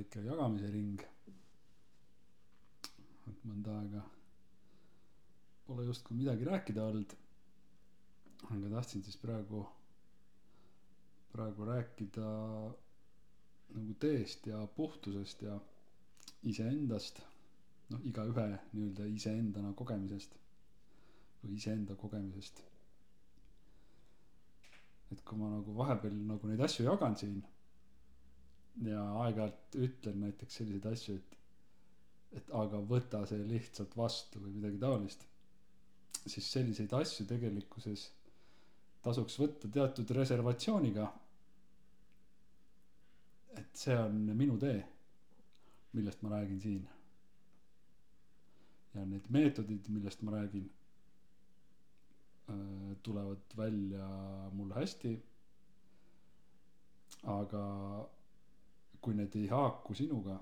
väike jagamise ring. et mõnda aega pole justkui midagi rääkida olnud. aga tahtsin siis praegu, praegu rääkida nagu teest ja puhtusest ja iseendast. noh, igaühe nii-öelda iseendana kogemisest või iseenda kogemisest. et kui ma nagu vahepeal nagu neid asju jagan siin ja aeg-ajalt ütlen näiteks selliseid asju, et, et aga võta see lihtsalt vastu või midagi taolist, siis selliseid asju tegelikkuses tasuks võtta teatud reservatsiooniga. et see on minu tee, millest ma räägin siin. ja need meetodid, millest ma räägin, tulevad välja mul hästi. aga kui need ei haaku sinuga,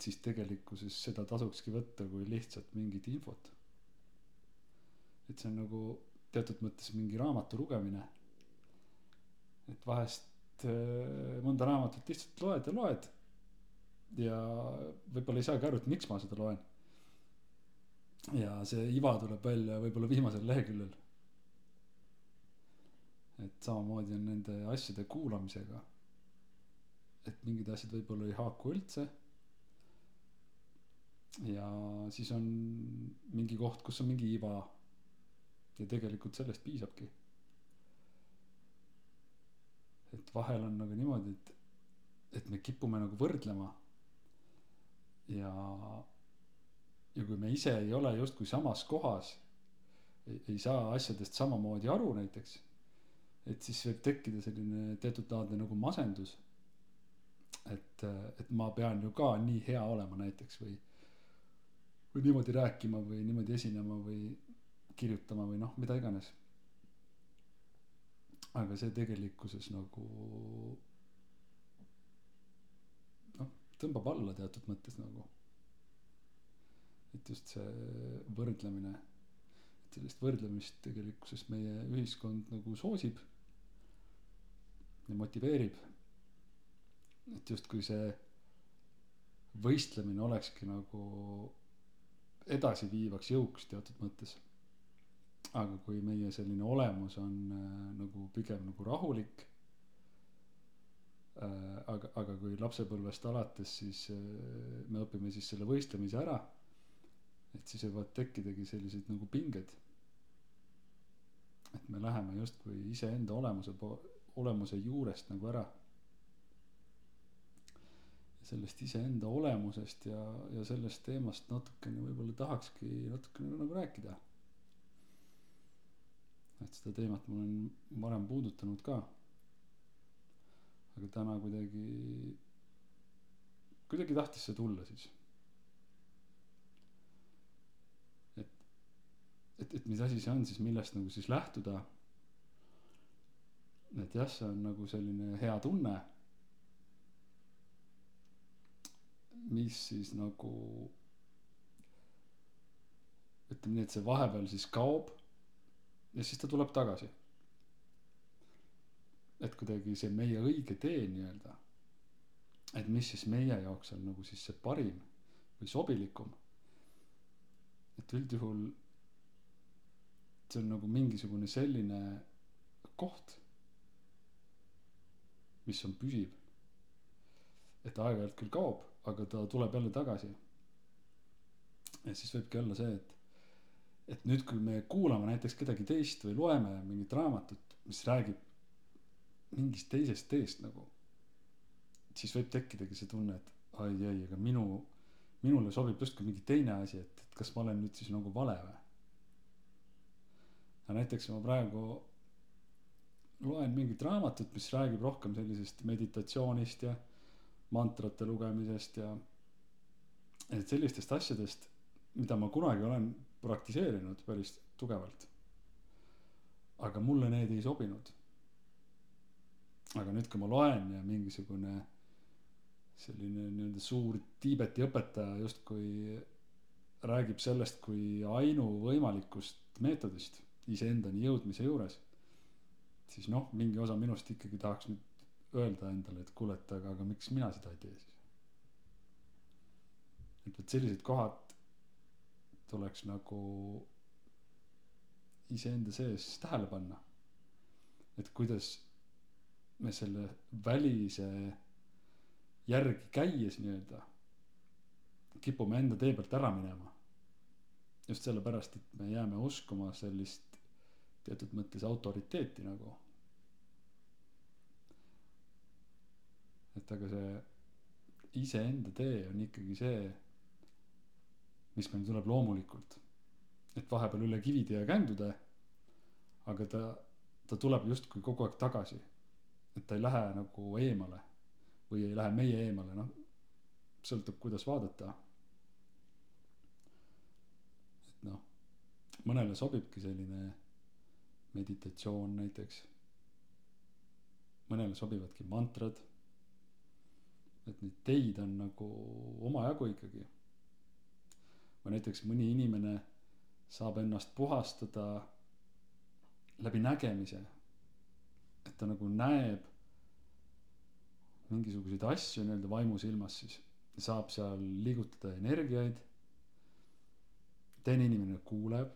siis tegelikkuses seda tasukski võtta kui lihtsalt mingit infot. et see on nagu teatud mõttes mingi raamatu lugemine. et vahest äh, mõnda raamatut lihtsalt loed ja loed. ja võib-olla ei saagi aru, et miks ma seda loen. ja see iva tuleb välja võib-olla viimasel leheküljel. et samamoodi on nende asjade kuulamisega. Et mingid asjad võib-olla ei haaku üldse. ja siis on mingi koht, kus on mingi iva. ja tegelikult sellest piisabki. et vahel on nagu niimoodi, et, et me kipume nagu võrdlema. ja, ja kui me ise ei ole justkui samas kohas, ei saa asjadest samamoodi aru näiteks, et siis võib tekkida selline teatud laadne nagu masendus. et, et ma pean ju ka nii hea olema näiteks või, või niimoodi rääkima või niimoodi esinema või kirjutama või noh, mida iganes. aga see tegelikkuses nagu noh, tõmbab alla teatud mõttes nagu. et just see võrdlemine, et sellist võrdlemist tegelikkuses meie ühiskond nagu soosib ja motiveerib. Et justkui see võistlemine olekski nagu edasiviivaks jõuks teatud mõttes aga kui meie selline olemus on äh, nagu pigem nagu rahulik äh,. aga, aga kui lapsepõlvest alates, siis äh, me õpime siis selle võistlemise ära. et siis võivad tekkidagi sellised nagu pinged. et me läheme justkui iseenda olemuse po-, olemuse juurest nagu ära. Sellest iseenda olemusest ja, ja sellest teemast natukene võib-olla tahakski natukene nagu rääkida et seda teemat ma olen varem puudutanud ka. aga täna kuidagi, kuidagi tahtis see tulla siis. et, et, et mis asi see on siis, millest nagu siis lähtuda. et jah, see on nagu selline hea tunne. Mis siis nagu ütleme nii, et see vahepeal siis kaob ja siis ta tuleb tagasi. et kuidagi see meie õige tee nii-öelda. et mis siis meie jaoks on nagu siis see parim või sobilikum. et üldjuhul see on nagu mingisugune selline koht, mis on püsiv. et aeg-ajalt küll kaob, aga ta tuleb jälle tagasi. ja siis võibki olla see, et et nüüd, kui me kuulame näiteks kedagi teist või loeme mingit raamatut, mis räägib mingist teisest teest nagu. siis võib tekkidagi see tunne, et ai ei, aga minu, minule sobib justkui mingi teine asi, et, et kas ma olen nüüd siis nagu vale või. aga näiteks ma praegu loen mingit raamatut, mis räägib rohkem sellisest meditatsioonist ja mantrate lugemisest ja. et sellistest asjadest, mida ma kunagi olen praktiseerinud päris tugevalt. aga mulle need ei sobinud. aga nüüd, kui ma loen ja mingisugune selline nii-öelda suur Tiibeti õpetaja justkui räägib sellest kui ainuvõimalikust meetodist iseendani jõudmise juures. siis noh, mingi osa minust ikkagi tahaks nüüd öelda endale, et kuule, et aga, aga miks mina seda ei tee siis. et vot sellised kohad tuleks nagu iseenda sees tähele panna. Et kuidas me selle välise järgi käies nii-öelda kipume enda tee pealt ära minema. Just sellepärast et me jääme uskuma sellist teatud mõttes autoriteeti nagu et aga see iseenda tee on ikkagi see mis meil tuleb loomulikult. Et vahepeal üle kivide ja kändude aga ta ta tuleb justkui kogu aeg tagasi. Et ta ei lähe nagu eemale või ei lähe meie eemale noh sõltub kuidas vaadata. Et noh mõnele sobibki selline meditatsioon näiteks. Mõnele sobivadki mantrad et neid teid on nagu omajagu ikkagi. Või näiteks mõni inimene saab ennast puhastada läbi nägemise et ta nagu näeb mingisuguseid asju nii-öelda vaimusilmas siis saab seal liigutada energiaid. Teine inimene kuuleb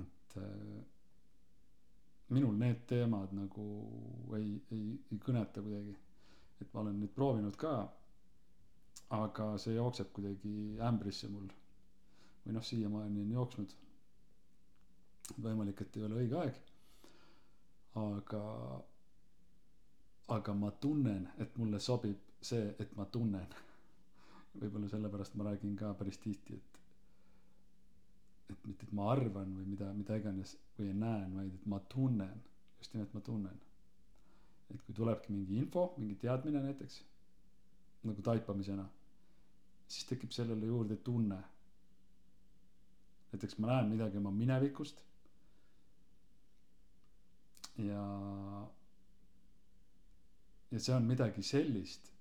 et äh, minul need teemad nagu ei ei ei kõneta kuidagi et ma olen neid proovinud ka aga see jookseb kuidagi ämbrisse mul. või noh siiamaani on jooksnud. võimalik et ei ole õige aeg. aga aga ma tunnen et mulle sobib see et ma tunnen. võib-olla sellepärast ma räägin ka päris tihti et et mitte et ma arvan või mida mida iganes või näen vaid et ma tunnen just nimelt ma tunnen et kui tulebki mingi info mingi teadmine näiteks nagu taipamisena siis tekib sellele juurde tunne. Näiteks ma näen midagi oma minevikust ja ja see on midagi sellist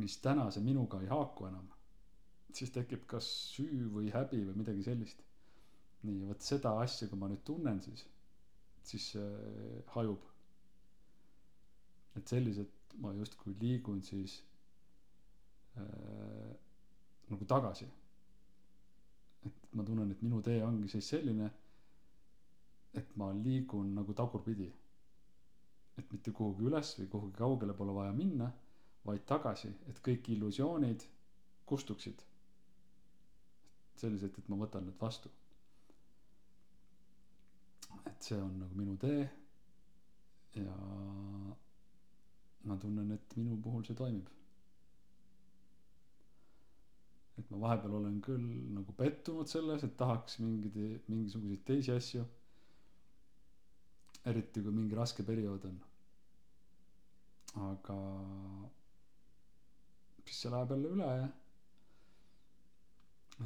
mis tänase minuga ei haaku enam. Siis tekib kas süü või häbi või midagi sellist. Nii vot seda asja kui ma nüüd tunnen siis siis see hajub et selliselt ma justkui liigun siis äh, nagu tagasi. Et ma tunnen et minu tee ongi siis selline et ma liigun nagu tagurpidi. Et mitte kuhugi üles või kuhugi kaugele pole vaja minna vaid tagasi et kõik illusioonid kustuksid. Selliselt et ma võtan need vastu. Et see on nagu minu tee. Ja ma tunnen et minu puhul see toimib. Et ma vahepeal olen küll nagu pettunud selles et tahaks mingeid mingisuguseid teisi asju. Eriti kui mingi raske periood on. Aga siis see läheb jälle üle ja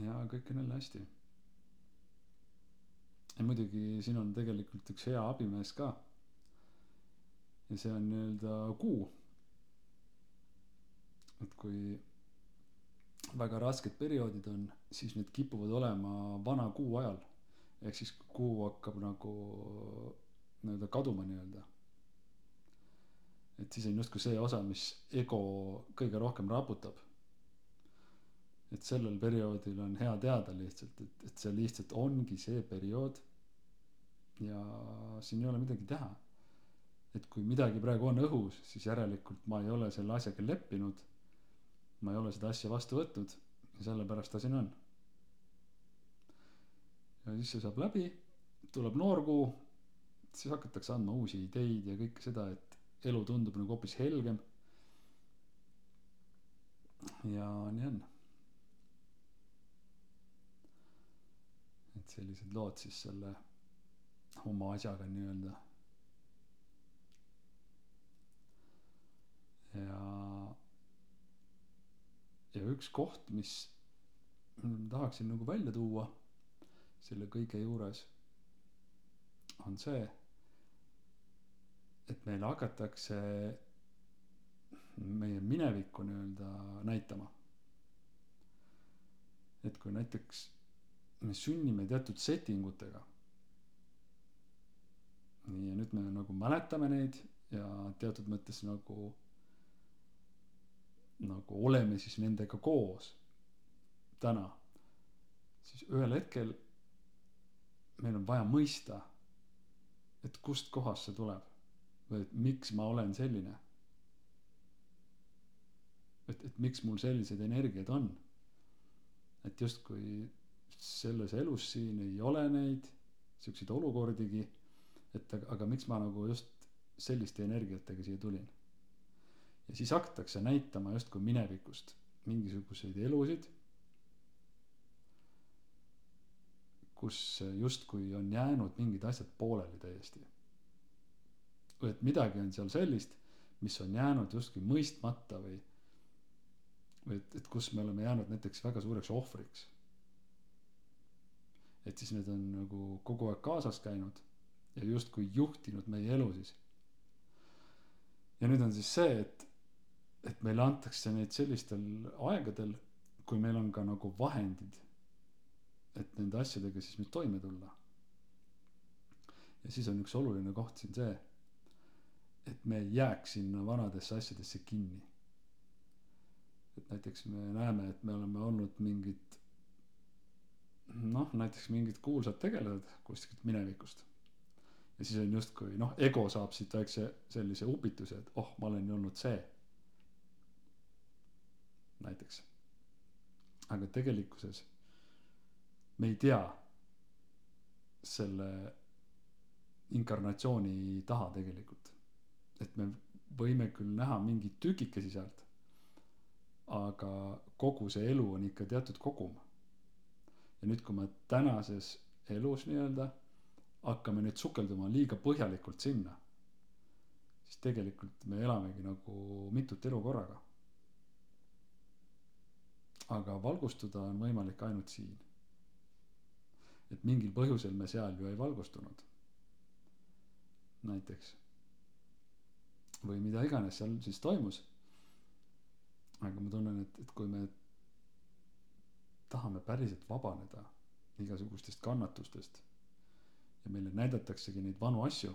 ja kõik on jälle hästi. Ja muidugi siin on tegelikult üks hea abimees ka ja see on nii-öelda kuu. Et kui väga rasked perioodid on siis need kipuvad olema vana kuu ajal. Ehk siis kuu hakkab nagu nii-öelda kaduma nii-öelda. Et siis on justkui see osa mis ego kõige rohkem raputab. Et sellel perioodil on hea teada lihtsalt et et see lihtsalt ongi see periood. Ja siin ei ole midagi teha et kui midagi praegu on õhus siis järelikult ma ei ole selle asjaga leppinud. Ma ei ole seda asja vastu võtnud ja sellepärast ta siin on. Ja siis see saab läbi tuleb noor kuu siis hakatakse andma uusi ideid ja kõike seda et elu tundub nagu hoopis helgem. Ja nii on. Et sellised lood siis selle oma asjaga nii-öelda ja ja üks koht mis tahaksin nagu välja tuua selle kõige juures on see et meile hakatakse meie minevikku nii-öelda näitama. Et kui näiteks me sünnime teatud setting utega nii ja nüüd me nagu mäletame neid ja teatud mõttes nagu nagu oleme siis nendega koos täna siis ühel hetkel meil on vaja mõista et kust kohast see tuleb või et miks ma olen selline. et et miks mul sellised energiad on. et justkui selles elus siin ei ole neid siukseid olukordigi et aga, aga miks ma nagu just selliste energiatega siia tulin ja siis hakatakse näitama justkui minevikust mingisuguseid elusid kus justkui on jäänud mingid asjad pooleli täiesti. Või et midagi on seal sellist mis on jäänud justkui mõistmata või või et et kus me oleme jäänud näiteks väga suureks ohvriks. Et siis need on nagu kogu aeg kaasas käinud ja justkui juhtinud meie elu siis. Ja nüüd on siis see et et meile antakse neid sellistel aegadel kui meil on ka nagu vahendid et nende asjadega siis nüüd toime tulla. Ja siis on üks oluline koht siin see et me ei jääks sinna vanadesse asjadesse kinni. Et näiteks me näeme et me oleme olnud mingid noh näiteks mingid kuulsad tegelased kuskilt minevikust. Ja siis on justkui noh ego saab siit väikse sellise upituse et oh ma olen ju olnud see näiteks. Aga tegelikkuses me ei tea selle inkarnatsiooni taha tegelikult. Et me võime küll näha mingeid tükikesi sealt aga kogu see elu on ikka teatud kogum. Ja nüüd kui me tänases elus nii-öelda hakkame nüüd sukelduma liiga põhjalikult sinna siis tegelikult me elamegi nagu mitut elu korraga aga valgustuda on võimalik ainult siin. Et mingil põhjusel me seal ju ei valgustunud. Näiteks. Või mida iganes seal siis toimus. Aga ma tunnen et et kui me tahame päriselt vabaneda igasugustest kannatustest ja meile näidataksegi neid vanu asju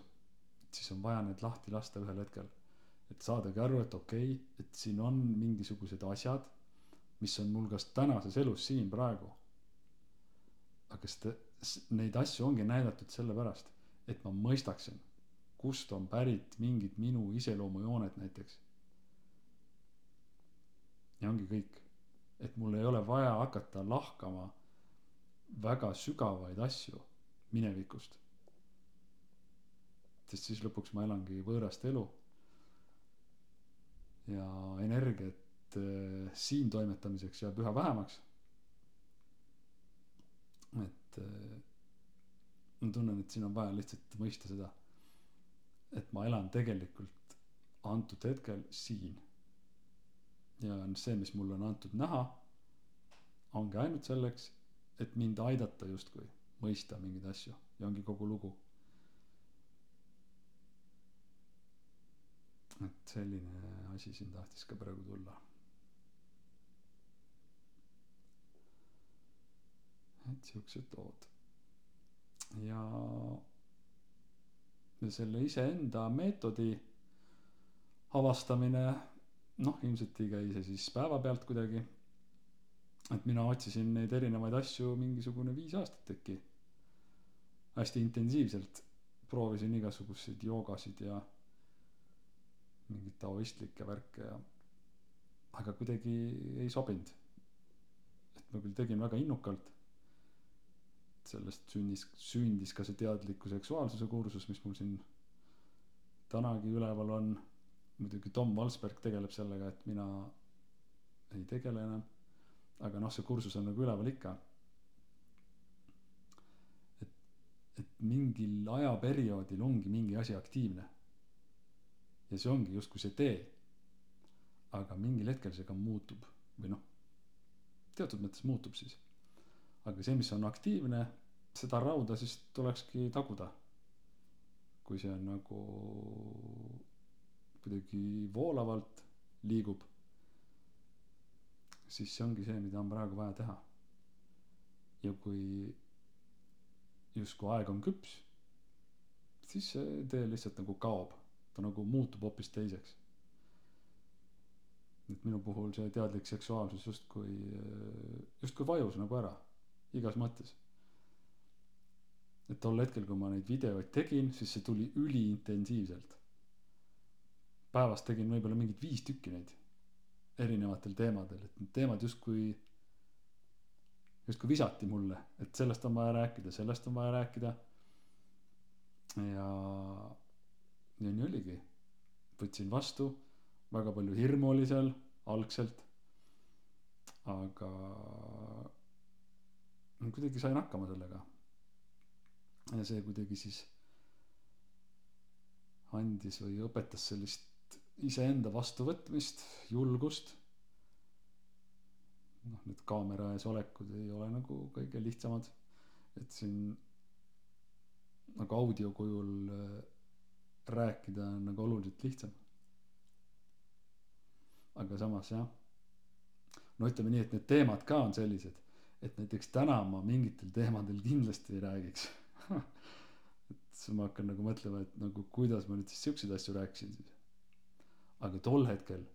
siis on vaja need lahti lasta ühel hetkel. Et saadagi aru et okei okay, et siin on mingisugused asjad mis on mul kas tänases elus siin praegu. aga seda neid asju ongi näidatud sellepärast et ma mõistaksin kust on pärit mingid minu iseloomujooned näiteks. ja ongi kõik. et mul ei ole vaja hakata lahkama väga sügavaid asju minevikust. sest siis lõpuks ma elangi võõrast elu. ja energiat äh, siin toimetamiseks jääb üha vähemaks. et äh, ma tunnen et siin on vaja lihtsalt mõista seda et ma elan tegelikult antud hetkel siin. ja see mis mulle on antud näha ongi ainult selleks et mind aidata justkui mõista mingeid asju ja ongi kogu lugu. et selline asi siin tahtis ka praegu tulla et siuksed lood ja ja selle iseenda meetodi avastamine noh ilmselt ei käi see siis päevapealt kuidagi. Et mina otsisin neid erinevaid asju mingisugune viis aastat äkki. Hästi intensiivselt. Proovisin igasuguseid joogasid ja mingeid taoistlikke värke ja aga kuidagi ei sobinud. Et ma küll tegin väga innukalt sellest sündis, sündis ka see teadliku seksuaalsuse kursus, mis mul siin tänagi üleval on. muidugi Tom Valsberg tegeleb sellega, et mina ei tegele enam. aga noh, see kursus on nagu üleval ikka. et, et mingil ajaperioodil ongi mingi asi aktiivne. ja see ongi justkui see tee. aga mingil hetkel see ka muutub või noh, teatud mõttes muutub siis aga see, mis on aktiivne, seda rauda siis tulekski taguda. kui see on nagu kuidagi voolavalt liigub, siis see ongi see, mida on praegu vaja teha. ja kui justkui aeg on küps, siis see tee lihtsalt nagu kaob, ta nagu muutub hoopis teiseks. et minu puhul see teadlik seksuaalsus justkui justkui vajus nagu ära igas mõttes et tol hetkel kui ma neid videoid tegin siis see tuli üliintensiivselt. Päevas tegin võib-olla mingid viis tükki neid erinevatel teemadel et need teemad justkui justkui visati mulle et sellest on vaja rääkida sellest on vaja rääkida. Ja ja nii oligi. Võtsin vastu väga palju hirmu oli seal algselt aga kuidagi sain hakkama sellega ja see kuidagi siis andis või õpetas sellist iseenda vastuvõtmist julgust. Noh need kaamera ees olekud ei ole nagu kõige lihtsamad. Et siin nagu audio kujul äh, rääkida on nagu oluliselt lihtsam. Aga samas jah. No ütleme nii et need teemad ka on sellised et näiteks täna ma mingitel teemadel kindlasti ei räägiks et siis ma hakkan nagu mõtlema et nagu kuidas ma nüüd siis siukseid asju rääkisin siis. Aga tol hetkel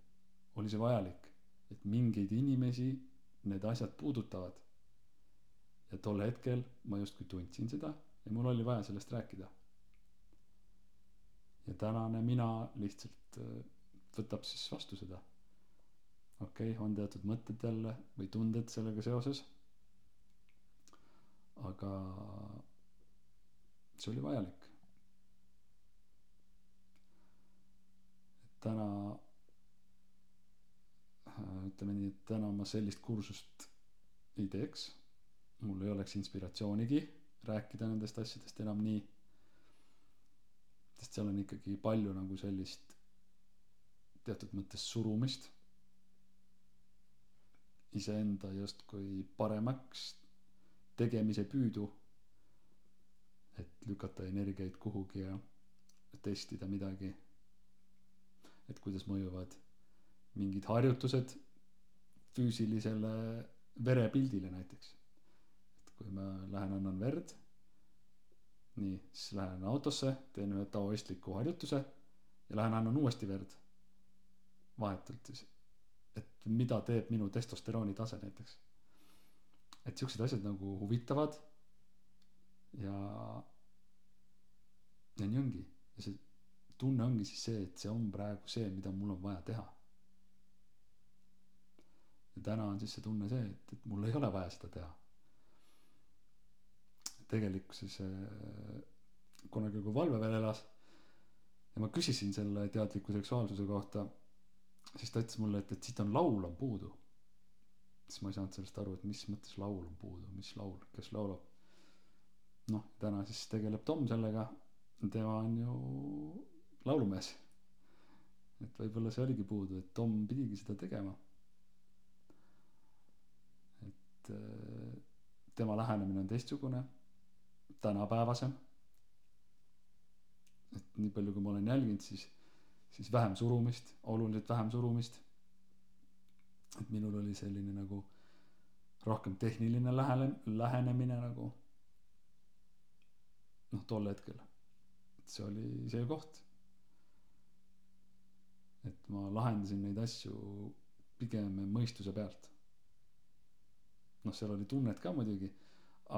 oli see vajalik et mingeid inimesi need asjad puudutavad. Ja tol hetkel ma justkui tundsin seda ja mul oli vaja sellest rääkida. Ja tänane mina lihtsalt äh, võtab siis vastu seda. Okei okay, on teatud mõtted jälle või tunded sellega seoses. Aga see oli vajalik. Täna ütleme nii et täna ma sellist kursust ei teeks. Mul ei oleks inspiratsioonigi rääkida nendest asjadest enam nii. Sest seal on ikkagi palju nagu sellist teatud mõttes surumist. Iseenda justkui paremaks tegemise püüdu et lükata energiaid kuhugi ja testida midagi. Et kuidas mõjuvad mingid harjutused füüsilisele verepildile näiteks. Et kui ma lähen annan verd nii siis lähen autosse teen ühe taoistliku harjutuse ja lähen annan uuesti verd vahetult siis. Et mida teeb minu testosterooni tase näiteks. Et siuksed asjad nagu huvitavad ja ja nii ongi. Ja see tunne ongi siis see et see on praegu see mida mul on vaja teha. Ja täna on siis see tunne see et et mul ei ole vaja seda teha. Tegelikkuses äh, kunagi kui Valve veel elas ja ma küsisin selle teadliku seksuaalsuse kohta siis ta ütles mulle et et siit on laul on puudu. Siis ma ei saanud sellest aru et mis mõttes laul on puudu mis laul kes laulab noh täna siis tegeleb Tom sellega. Tema on ju laulumees. Et võib-olla see oligi puudu et Tom pidigi seda tegema. Et äh, tema lähenemine on teistsugune tänapäevasem. Et nii palju kui ma olen jälginud siis siis vähem surumist oluliselt vähem surumist. Et minul oli selline nagu rohkem tehniline lähene- lähenemine nagu noh tol hetkel. Et see oli see koht. Et ma lahendasin neid asju pigem mõistuse pealt. Noh seal oli tunnet ka muidugi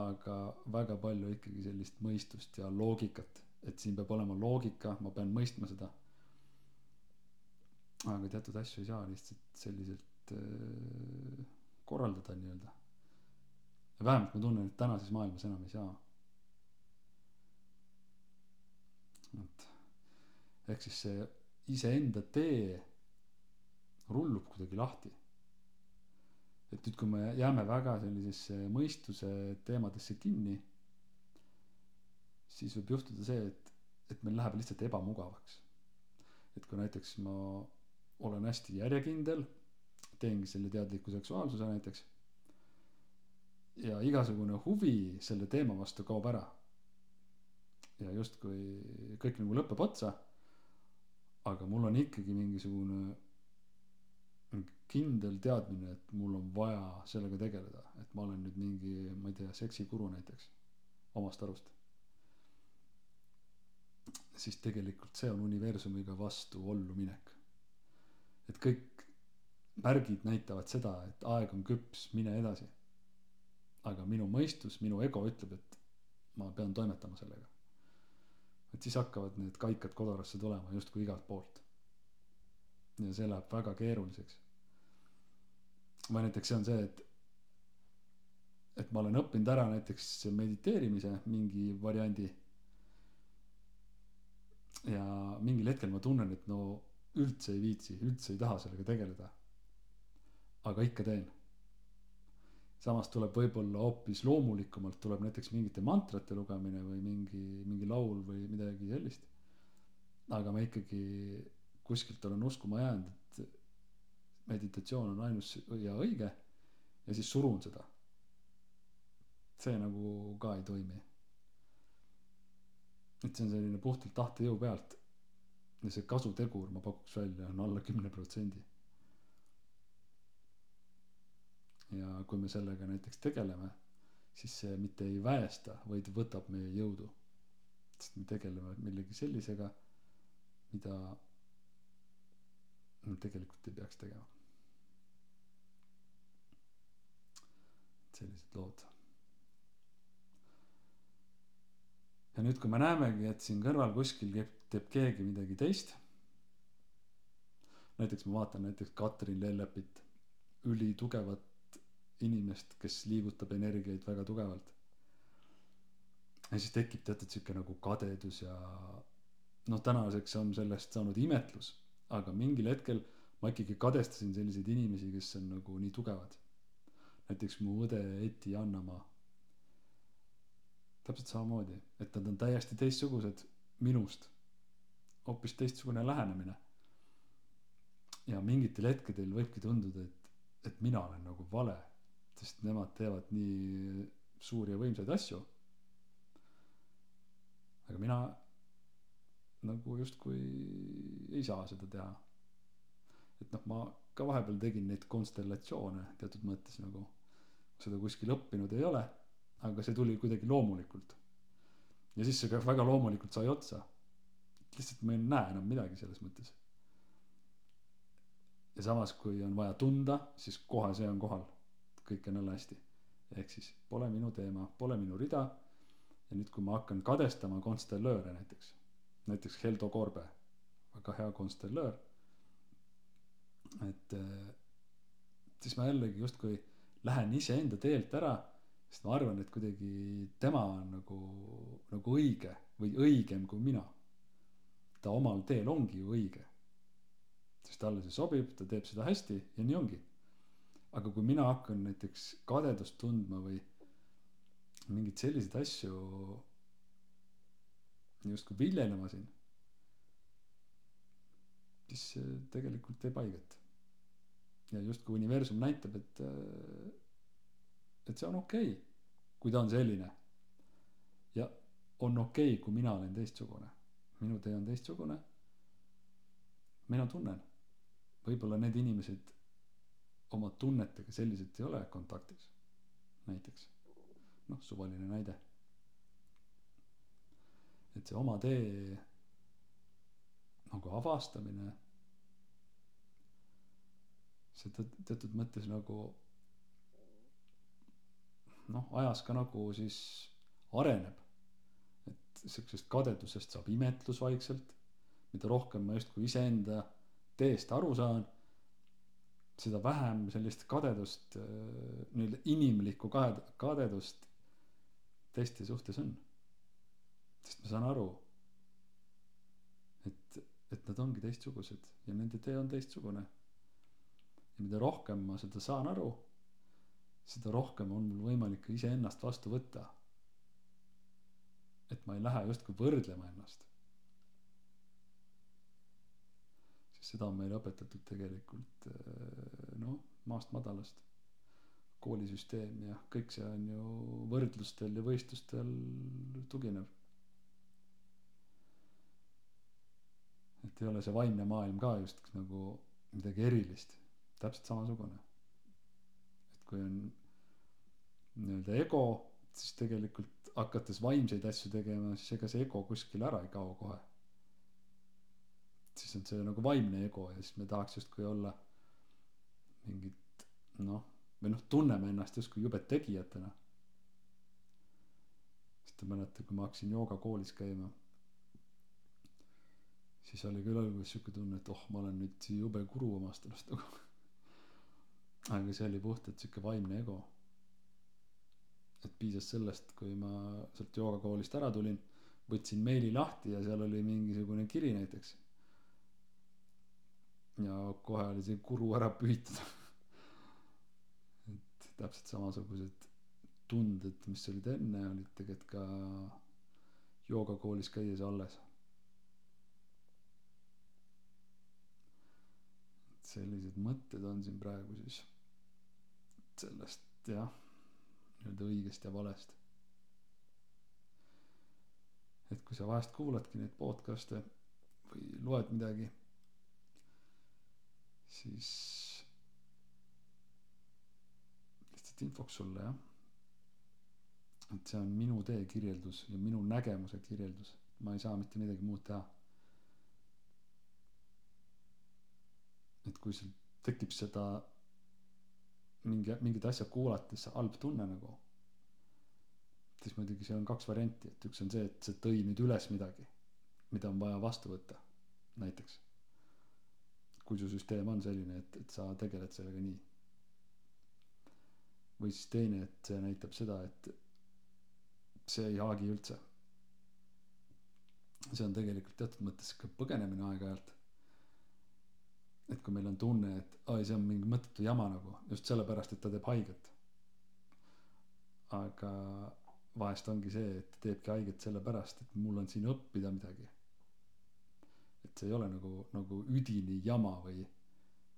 aga väga palju ikkagi sellist mõistust ja loogikat. Et siin peab olema loogika ma pean mõistma seda. Aga teatud asju ei saa lihtsalt selliselt äh, korraldada nii-öelda. vähemalt ma tunnen, et tänases maailmas enam ei saa. et ehk siis see iseenda tee rullub kuidagi lahti. et nüüd, kui me jääme väga sellisesse mõistuse teemadesse kinni, siis võib juhtuda see, et, et meil läheb lihtsalt ebamugavaks. et kui näiteks ma olen hästi järjekindel teengi selle teadliku seksuaalsuse näiteks ja igasugune huvi selle teema vastu kaob ära ja justkui kõik nagu lõpeb otsa aga mul on ikkagi mingisugune kindel teadmine et mul on vaja sellega tegeleda. Et ma olen nüüd mingi ma ei tea seksikuru näiteks omast arust. Siis tegelikult see on universumiga vastuollu minek. Et kõik märgid näitavad seda et aeg on küps mine edasi. Aga minu mõistus minu ego ütleb et ma pean toimetama sellega et siis hakkavad need kaikad kodorasse tulema justkui igalt poolt. ja see läheb väga keeruliseks. või näiteks see on see et et ma olen õppinud ära näiteks mediteerimise mingi variandi. ja mingil hetkel ma tunnen et no üldse ei viitsi üldse ei taha sellega tegeleda. aga ikka teen samas tuleb võib-olla hoopis loomulikumalt tuleb näiteks mingite mantrate lugemine või mingi mingi laul või midagi sellist. Aga ma ikkagi kuskilt olen uskuma jäänud et meditatsioon on ainus ja õige ja siis surun seda. See nagu ka ei toimi. Et see on selline puhtalt tahtejõu pealt ja see kasutegur ma pakuks välja on alla kümne protsendi ja kui me sellega näiteks tegeleme siis see mitte ei väesta vaid võtab meie jõudu. Sest me tegeleme millegi sellisega mida me tegelikult ei peaks tegema. Sellised lood. Ja nüüd kui me näemegi et siin kõrval kuskil teeb keegi midagi teist näiteks ma vaatan näiteks Katrin Lellepit ülitugevat inimest kes liigutab energiaid väga tugevalt. Ja siis tekib teatud sihuke nagu kadedus ja noh tänaseks on sellest saanud imetlus aga mingil hetkel ma ikkagi kadestasin selliseid inimesi kes on nagu nii tugevad. Näiteks mu õde Eti Annamaa. Täpselt samamoodi et nad on täiesti teistsugused minust. Hoopis teistsugune lähenemine. Ja mingitel hetkedel võibki tunduda et et mina olen nagu vale sest nemad teevad nii suuri ja võimsaid asju. Aga mina nagu justkui ei saa seda teha. Et noh ma ka vahepeal tegin neid konstellatsioone teatud mõttes nagu seda kuskil õppinud ei ole aga see tuli kuidagi loomulikult. Ja siis see ka väga loomulikult sai otsa. Lihtsalt ma ei näe enam midagi selles mõttes. Ja samas kui on vaja tunda siis kohe see on kohal kõik on jälle hästi. Ehk siis pole minu teema pole minu rida. Ja nüüd kui ma hakkan kadestama konstellööre näiteks näiteks Heldo Korbe väga hea konstellöör et siis ma jällegi justkui lähen iseenda teelt ära sest ma arvan et kuidagi tema on nagu nagu õige või õigem kui mina. Ta omal teel ongi ju õige. Sest talle see sobib ta teeb seda hästi ja nii ongi aga kui mina hakkan näiteks kadedust tundma või mingeid selliseid asju justkui viljelema siin siis see tegelikult teeb haiget ja justkui universum näitab et et see on okei okay, kui ta on selline. Ja on okei okay, kui mina olen teistsugune. Minu tee on teistsugune. Mina tunnen. Võib-olla need inimesed oma tunnetega selliselt ei ole kontaktis. Näiteks noh suvaline näide. Et see oma tee nagu avastamine see teatud mõttes nagu noh ajas ka nagu siis areneb. Et siuksest kadedusest saab imetlus vaikselt mida rohkem ma justkui iseenda teest aru saan seda vähem sellist kadedust nii-öelda inimlikku kade- kadedust teiste suhtes on. sest ma saan aru et et nad ongi teistsugused ja nende tee on teistsugune. ja mida rohkem ma seda saan aru seda rohkem on mul võimalik iseennast vastu võtta. et ma ei lähe justkui võrdlema ennast sest seda on meile õpetatud tegelikult noh maast madalast. Koolisüsteem ja kõik see on ju võrdlustel ja võistlustel tuginev. Et ei ole see vaimne maailm ka just nagu midagi erilist täpselt samasugune. Kui on nii-öelda ego siis tegelikult hakates vaimseid asju tegema siis ega see ego kuskile ära ei kao kohe siis on see nagu vaimne ego ja siis me tahaks justkui olla mingit noh või noh tunneme ennast justkui jube tegijatena. sest ma mäletan kui ma hakkasin joogakoolis käima siis oli küll alguses siuke tunne et oh ma olen nüüd jube guru omast arust nagu. aga see oli puhtalt siuke vaimne ego. et piisas sellest kui ma sealt joogakoolist ära tulin võtsin meili lahti ja seal oli mingisugune kiri näiteks ja kohe oli see guru ära pühitud et täpselt samasugused tunded mis olid enne olid tegelikult ka joogakoolis käies alles. Et sellised mõtted on siin praegu siis sellest jah nii-öelda õigest ja valest. Et kui sa vahest kuuladki neid podcast'e või loed midagi siis lihtsalt infoks sulle jah. Et see on minu tee kirjeldus ja minu nägemuse kirjeldus. Ma ei saa mitte midagi muud teha. Et kui sul tekib seda mingi mingit asja kuulates halb tunne nagu siis muidugi seal on kaks varianti. Et üks on see et see tõi nüüd üles midagi mida on vaja vastu võtta näiteks kui su süsteem on selline et et sa tegeled sellega nii. või siis teine et see näitab seda et see ei haagi üldse. see on tegelikult teatud mõttes sihuke põgenemine aeg-ajalt. et kui meil on tunne et aa see on mingi mõttetu jama nagu just sellepärast et ta teeb haiget. aga vahest ongi see et teebki haiget sellepärast et mul on siin õppida midagi et see ei ole nagu nagu üdini jama või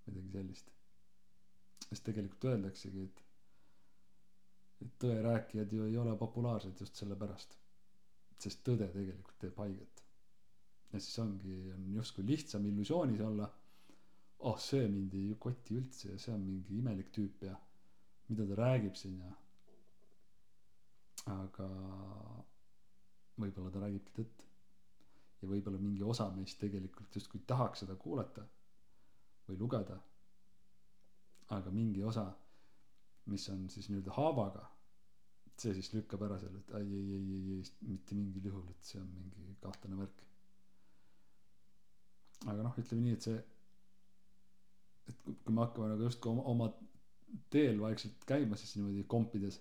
midagi sellist. Sest tegelikult öeldaksegi et et tõerääkijad ju ei ole populaarsed just sellepärast sest tõde tegelikult teeb haiget. Ja siis ongi on justkui lihtsam illusioonis olla oh see mind ei koti üldse ja see on mingi imelik tüüp ja mida ta räägib siin ja aga võib-olla ta räägibki tõtt ja võib-olla mingi osa meist tegelikult justkui tahaks seda kuulata või lugeda. Aga mingi osa mis on siis nii-öelda haavaga see siis lükkab ära selle et ai ei ei ei ei mitte mingil juhul et see on mingi kahtlane värk. Aga noh ütleme nii et see et kui me hakkame nagu justkui oma, oma teel vaikselt käima siis niimoodi kompides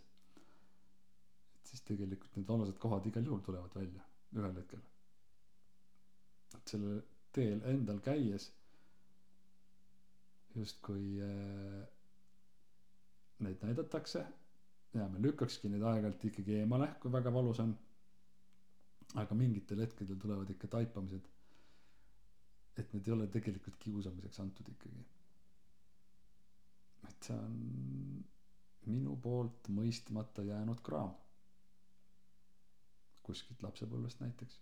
et siis tegelikult need valusad kohad igal juhul tulevad välja ühel hetkel et sellel teel endal käies justkui äh, neid näidatakse. Ja me lükkakski neid aeg-ajalt ikkagi eemale kui väga valus on. Aga mingitel hetkedel tulevad ikka taipamised et need ei ole tegelikult kiusamiseks antud ikkagi. Et see on minu poolt mõistmata jäänud kraam. Kuskilt lapsepõlvest näiteks.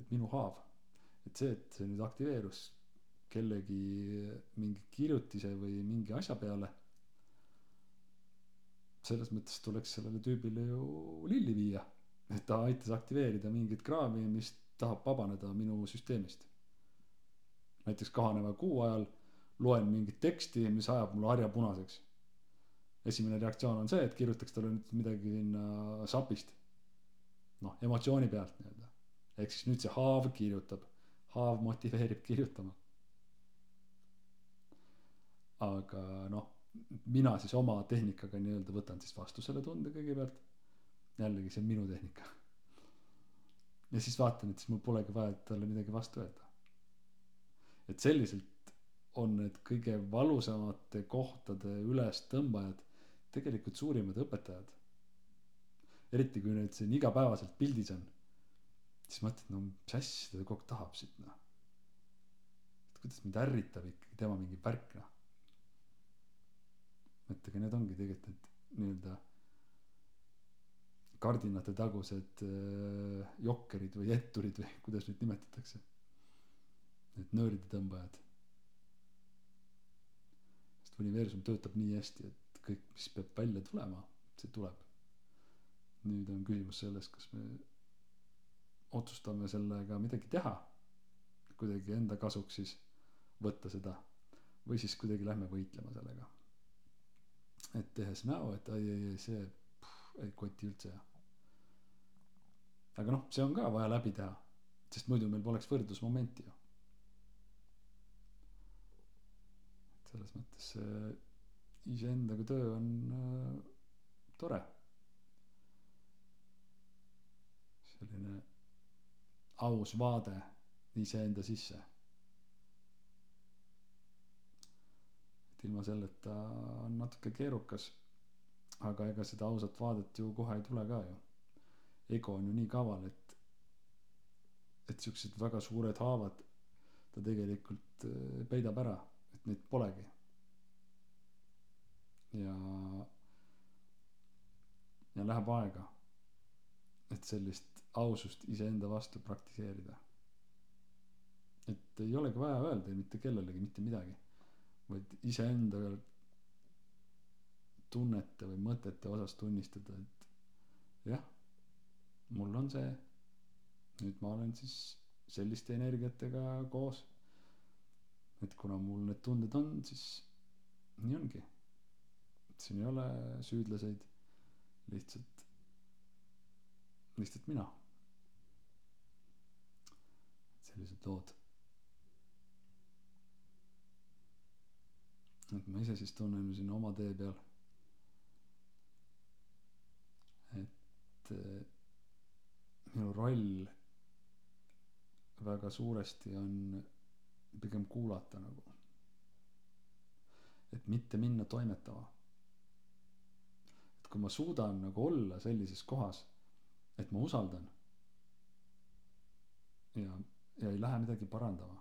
Et minu haav et see et see nüüd aktiveerus kellegi mingi kirjutise või mingi asja peale selles mõttes tuleks sellele tüübile ju lilli viia et ta aitas aktiveerida mingit kraami mis tahab vabaneda minu süsteemist näiteks kahaneva kuu ajal loen mingit teksti, mis ajab mul harja punaseks. esimene reaktsioon on see, et kirjutaks talle nüüd midagi sinna sapist. noh, emotsiooni pealt nii-öelda. ehk siis nüüd see haav kirjutab, haav motiveerib kirjutama. aga noh, mina siis oma tehnikaga nii-öelda võtan siis vastu selle tunde kõigepealt. jällegi, see on minu tehnika. ja siis vaatan, et siis mul polegi vaja talle midagi vastu öelda. et selliselt on need kõige valusamate kohtade ülestõmbajad tegelikult suurimad õpetajad. eriti kui need siin igapäevaselt pildis on. Siis mõtled, no mis asja ta kogu aeg tahab siit noh. et kuidas mind ärritab ikkagi tema mingi värk noh. mõtle, aga need ongi tegelikult need nii-öelda kardinate tagused äh, jokkerid või etturid või kuidas neid nimetatakse. Need nöörditõmbajad sest universum töötab nii hästi, et kõik, mis peab välja tulema, see tuleb. nüüd on küsimus selles, kas me otsustame sellega midagi teha, kuidagi enda kasuks siis võtta seda või siis kuidagi lähme võitlema sellega. Et tehes näo et ai ei ei see pff, ei koti üldse aga noh see on ka vaja läbi teha sest muidu meil poleks võrdlusmomenti ju. Selles mõttes see iseendaga töö on äh, tore. Selline aus vaade iseenda sisse. Et ilma selleta on natuke keerukas aga ega seda ausat vaadet ju kohe ei tule ka ju. Ego on ju nii kaval et et siuksed väga suured haavad ta tegelikult äh, peidab ära et neid polegi. Ja ja läheb aega et sellist ausust iseenda vastu praktiseerida. Et ei olegi vaja öelda mitte kellelegi mitte midagi vaid iseenda tunnete või mõtete osas tunnistada et jah mul on see nüüd ma olen siis selliste energiatega koos. Et kuna mul need tunded on siis nii ongi. Siin ei ole süüdlaseid lihtsalt lihtsalt mina sellised lood et ma ise siis tunnen siin oma tee peal. Et eh, minu roll väga suuresti on pigem kuulata nagu. Et mitte minna toimetama. Et kui ma suudan nagu olla sellises kohas et ma usaldan ja ja ei lähe midagi parandama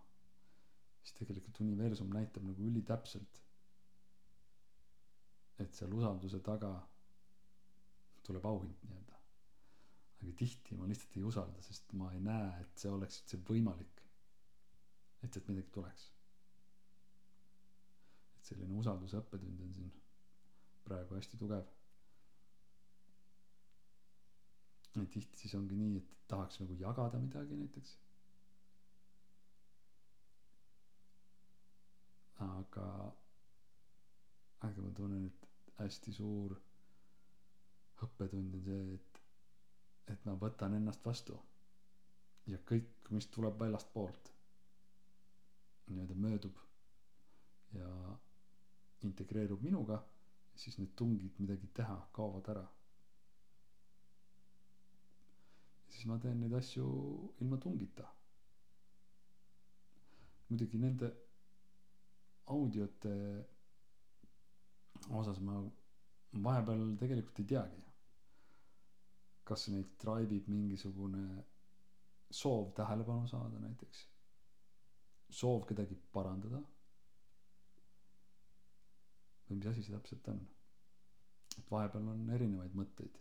siis tegelikult universum näitab nagu ülitäpselt et seal usalduse taga tuleb auhind nii-öelda. Aga tihti ma lihtsalt ei usalda sest ma ei näe et see oleks üldse võimalik et sealt midagi tuleks. Et selline usalduse õppetund on siin praegu hästi tugev. Ja tihti siis ongi nii et tahaks nagu jagada midagi näiteks aga aga ma tunnen et hästi suur õppetund on see, et, et ma võtan ennast vastu. ja kõik, mis tuleb väljastpoolt, nii-öelda möödub ja integreerub minuga, siis need tungid midagi teha kaovad ära. siis ma teen neid asju ilma tungita. muidugi nende audiote osas ma vahepeal tegelikult ei teagi. kas neid drive ib mingisugune soov tähelepanu saada näiteks. soov kedagi parandada. või mis asi see täpselt on. et vahepeal on erinevaid mõtteid.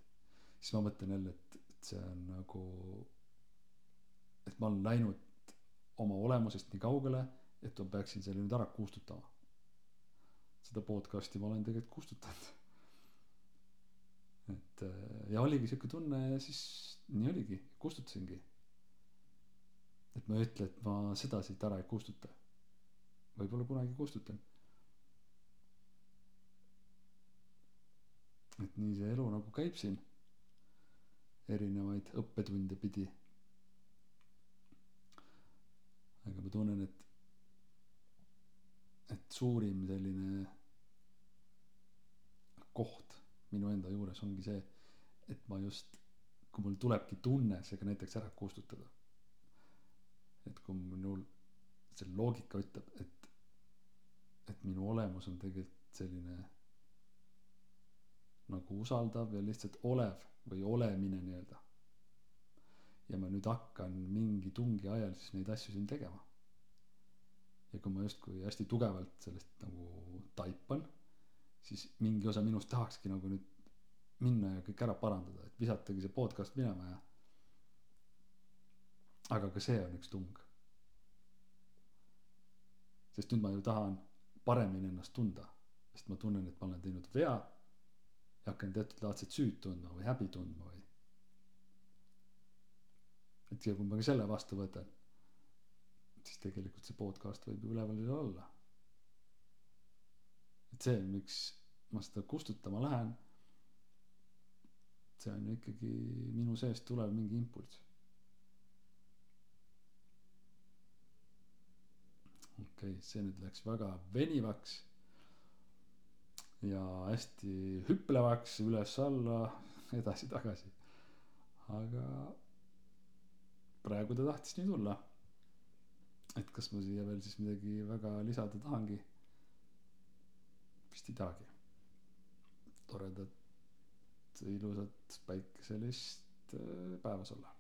siis ma mõtlen jälle, et, et see on nagu, et ma olen läinud oma olemusest nii kaugele, et ma peaksin selle nüüd ära kustutama seda podcast'i ma olen tegelikult kustutanud. et äh, ja oligi sihuke tunne ja siis nii oligi, kustutasingi. et ma ei ütle, et ma seda siit ära ei kustuta. võib-olla kunagi kustutan. et nii see elu nagu käib siin. erinevaid õppetunde pidi. aga ma tunnen, et et suurim selline koht minu enda juures ongi see, et ma just, kui mul tulebki tunne see ka näiteks ära kustutada. et kui minul see loogika ütleb, et, et minu olemus on tegelikult selline nagu usaldav ja lihtsalt olev või olemine nii-öelda. ja ma nüüd hakkan mingi tungi ajal siis neid asju siin tegema ja kui ma justkui hästi tugevalt sellest nagu taipan, siis mingi osa minust tahakski nagu nüüd minna ja kõik ära parandada, et visatagi see podcast minema ja. aga ka see on üks tung. sest nüüd ma ju tahan paremini ennast tunda, sest ma tunnen, et ma olen teinud vea ja hakkan teatud laadset süüd tundma või häbi tundma või. et ja kui ma ka selle vastu võtan siis tegelikult see podcast võib ju üleval olla. see miks ma seda kustutama lähen see on ju ikkagi minu seest tulev mingi impulss. Okei okay, see nüüd läks väga venivaks ja hästi hüplevaks üles-alla edasi-tagasi. Aga praegu ta tahtis nii tulla et kas ma siia veel siis midagi väga lisada tahangi? Vist ei tahagi. Toredat ilusat päikeselist äh, päeva sulle